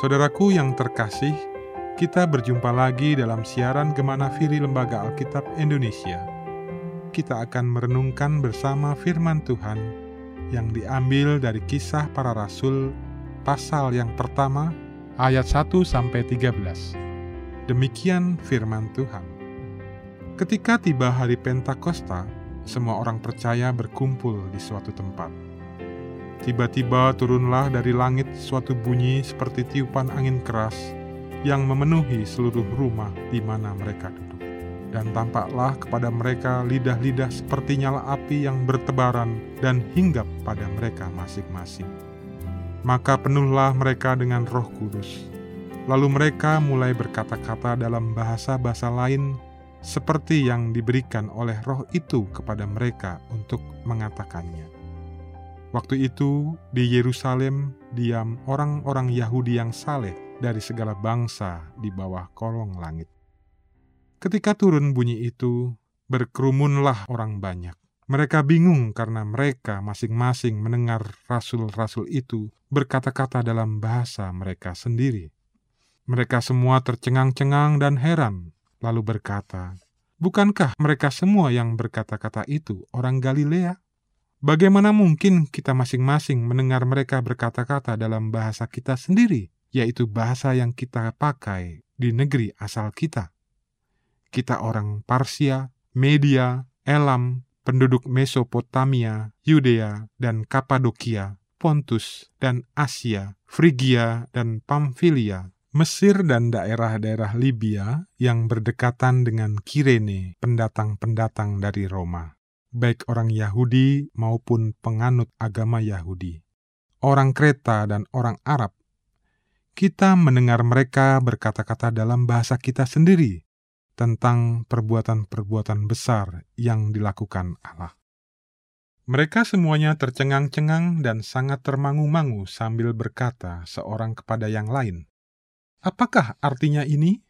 Saudaraku yang terkasih, kita berjumpa lagi dalam siaran Gemana Firi Lembaga Alkitab Indonesia. Kita akan merenungkan bersama firman Tuhan yang diambil dari kisah para rasul pasal yang pertama ayat 1 sampai 13. Demikian firman Tuhan. Ketika tiba hari Pentakosta, semua orang percaya berkumpul di suatu tempat. Tiba-tiba turunlah dari langit suatu bunyi seperti tiupan angin keras yang memenuhi seluruh rumah di mana mereka duduk. Dan tampaklah kepada mereka lidah-lidah seperti nyala api yang bertebaran dan hinggap pada mereka masing-masing. Maka penuhlah mereka dengan roh kudus. Lalu mereka mulai berkata-kata dalam bahasa-bahasa lain seperti yang diberikan oleh roh itu kepada mereka untuk mengatakannya. Waktu itu di Yerusalem diam orang-orang Yahudi yang saleh dari segala bangsa di bawah kolong langit. Ketika turun bunyi itu, berkerumunlah orang banyak. Mereka bingung karena mereka masing-masing mendengar rasul-rasul itu berkata-kata dalam bahasa mereka sendiri. Mereka semua tercengang-cengang dan heran, lalu berkata, "Bukankah mereka semua yang berkata-kata itu orang Galilea?" Bagaimana mungkin kita masing-masing mendengar mereka berkata-kata dalam bahasa kita sendiri, yaitu bahasa yang kita pakai di negeri asal kita? Kita orang Parsia, Media, Elam, penduduk Mesopotamia, Yudea, dan Kapadokia, Pontus, dan Asia, Frigia, dan Pamfilia, Mesir dan daerah-daerah Libya yang berdekatan dengan Kirene, pendatang-pendatang dari Roma baik orang Yahudi maupun penganut agama Yahudi, orang Kreta dan orang Arab. Kita mendengar mereka berkata-kata dalam bahasa kita sendiri tentang perbuatan-perbuatan besar yang dilakukan Allah. Mereka semuanya tercengang-cengang dan sangat termangu-mangu sambil berkata seorang kepada yang lain, "Apakah artinya ini?"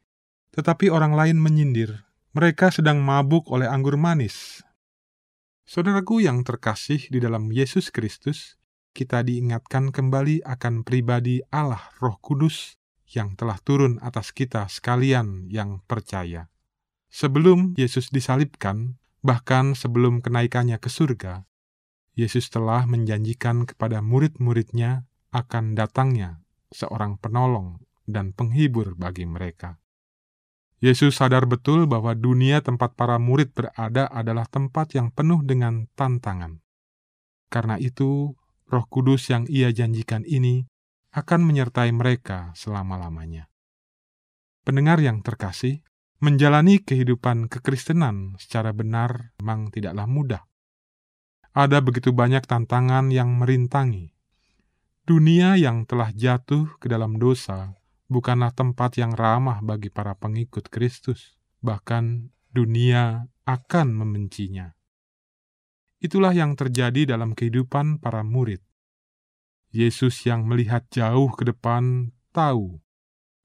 Tetapi orang lain menyindir, "Mereka sedang mabuk oleh anggur manis." Saudaraku yang terkasih di dalam Yesus Kristus, kita diingatkan kembali akan pribadi Allah Roh Kudus yang telah turun atas kita sekalian yang percaya. Sebelum Yesus disalibkan, bahkan sebelum kenaikannya ke surga, Yesus telah menjanjikan kepada murid-muridnya akan datangnya seorang penolong dan penghibur bagi mereka. Yesus sadar betul bahwa dunia tempat para murid berada adalah tempat yang penuh dengan tantangan. Karena itu, Roh Kudus yang Ia janjikan ini akan menyertai mereka selama-lamanya. Pendengar yang terkasih, menjalani kehidupan kekristenan secara benar memang tidaklah mudah. Ada begitu banyak tantangan yang merintangi. Dunia yang telah jatuh ke dalam dosa bukanlah tempat yang ramah bagi para pengikut Kristus, bahkan dunia akan membencinya. Itulah yang terjadi dalam kehidupan para murid. Yesus yang melihat jauh ke depan tahu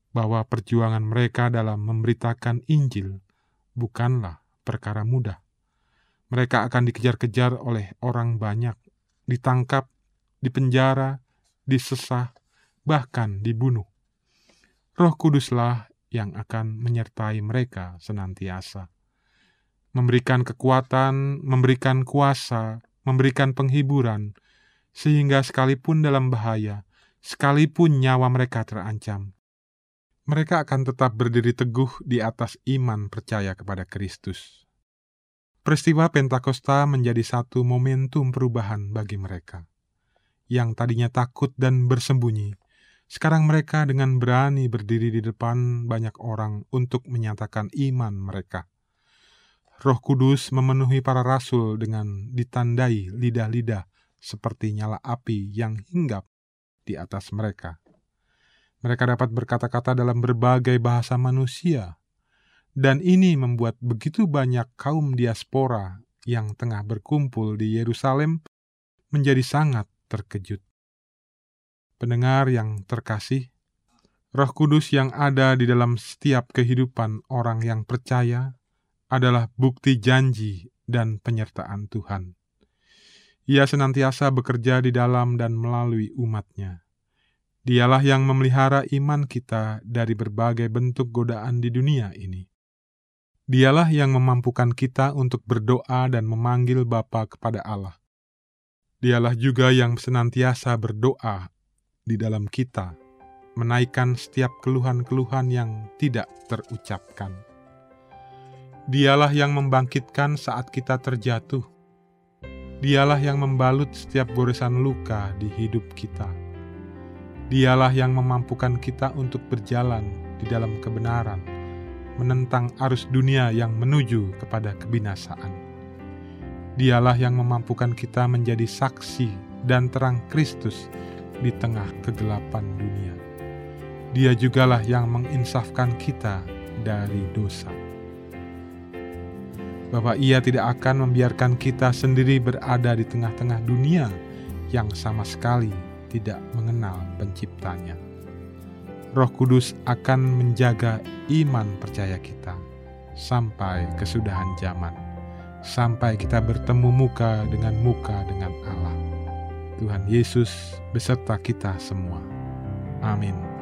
bahwa perjuangan mereka dalam memberitakan Injil bukanlah perkara mudah. Mereka akan dikejar-kejar oleh orang banyak, ditangkap, dipenjara, disesah, bahkan dibunuh. Roh Kuduslah yang akan menyertai mereka senantiasa. Memberikan kekuatan, memberikan kuasa, memberikan penghiburan, sehingga sekalipun dalam bahaya, sekalipun nyawa mereka terancam, mereka akan tetap berdiri teguh di atas iman percaya kepada Kristus. Peristiwa Pentakosta menjadi satu momentum perubahan bagi mereka. Yang tadinya takut dan bersembunyi, sekarang mereka dengan berani berdiri di depan banyak orang untuk menyatakan iman mereka. Roh Kudus memenuhi para rasul dengan ditandai lidah-lidah seperti nyala api yang hinggap di atas mereka. Mereka dapat berkata-kata dalam berbagai bahasa manusia, dan ini membuat begitu banyak kaum diaspora yang tengah berkumpul di Yerusalem menjadi sangat terkejut. Pendengar yang terkasih, Roh Kudus yang ada di dalam setiap kehidupan orang yang percaya adalah bukti janji dan penyertaan Tuhan. Ia senantiasa bekerja di dalam dan melalui umatnya. Dialah yang memelihara iman kita dari berbagai bentuk godaan di dunia ini. Dialah yang memampukan kita untuk berdoa dan memanggil Bapa kepada Allah. Dialah juga yang senantiasa berdoa di dalam kita, menaikkan setiap keluhan-keluhan yang tidak terucapkan. Dialah yang membangkitkan saat kita terjatuh. Dialah yang membalut setiap goresan luka di hidup kita Dialah yang memampukan kita untuk berjalan di dalam kebenaran, menentang arus dunia yang menuju kepada kebinasaan. Dialah yang memampukan kita menjadi saksi dan terang Kristus di tengah kegelapan dunia. Dia jugalah yang menginsafkan kita dari dosa. Bahwa ia tidak akan membiarkan kita sendiri berada di tengah-tengah dunia yang sama sekali tidak mengenal penciptanya. Roh Kudus akan menjaga iman percaya kita sampai kesudahan zaman, sampai kita bertemu muka dengan muka dengan. Tuhan Yesus beserta kita semua. Amin.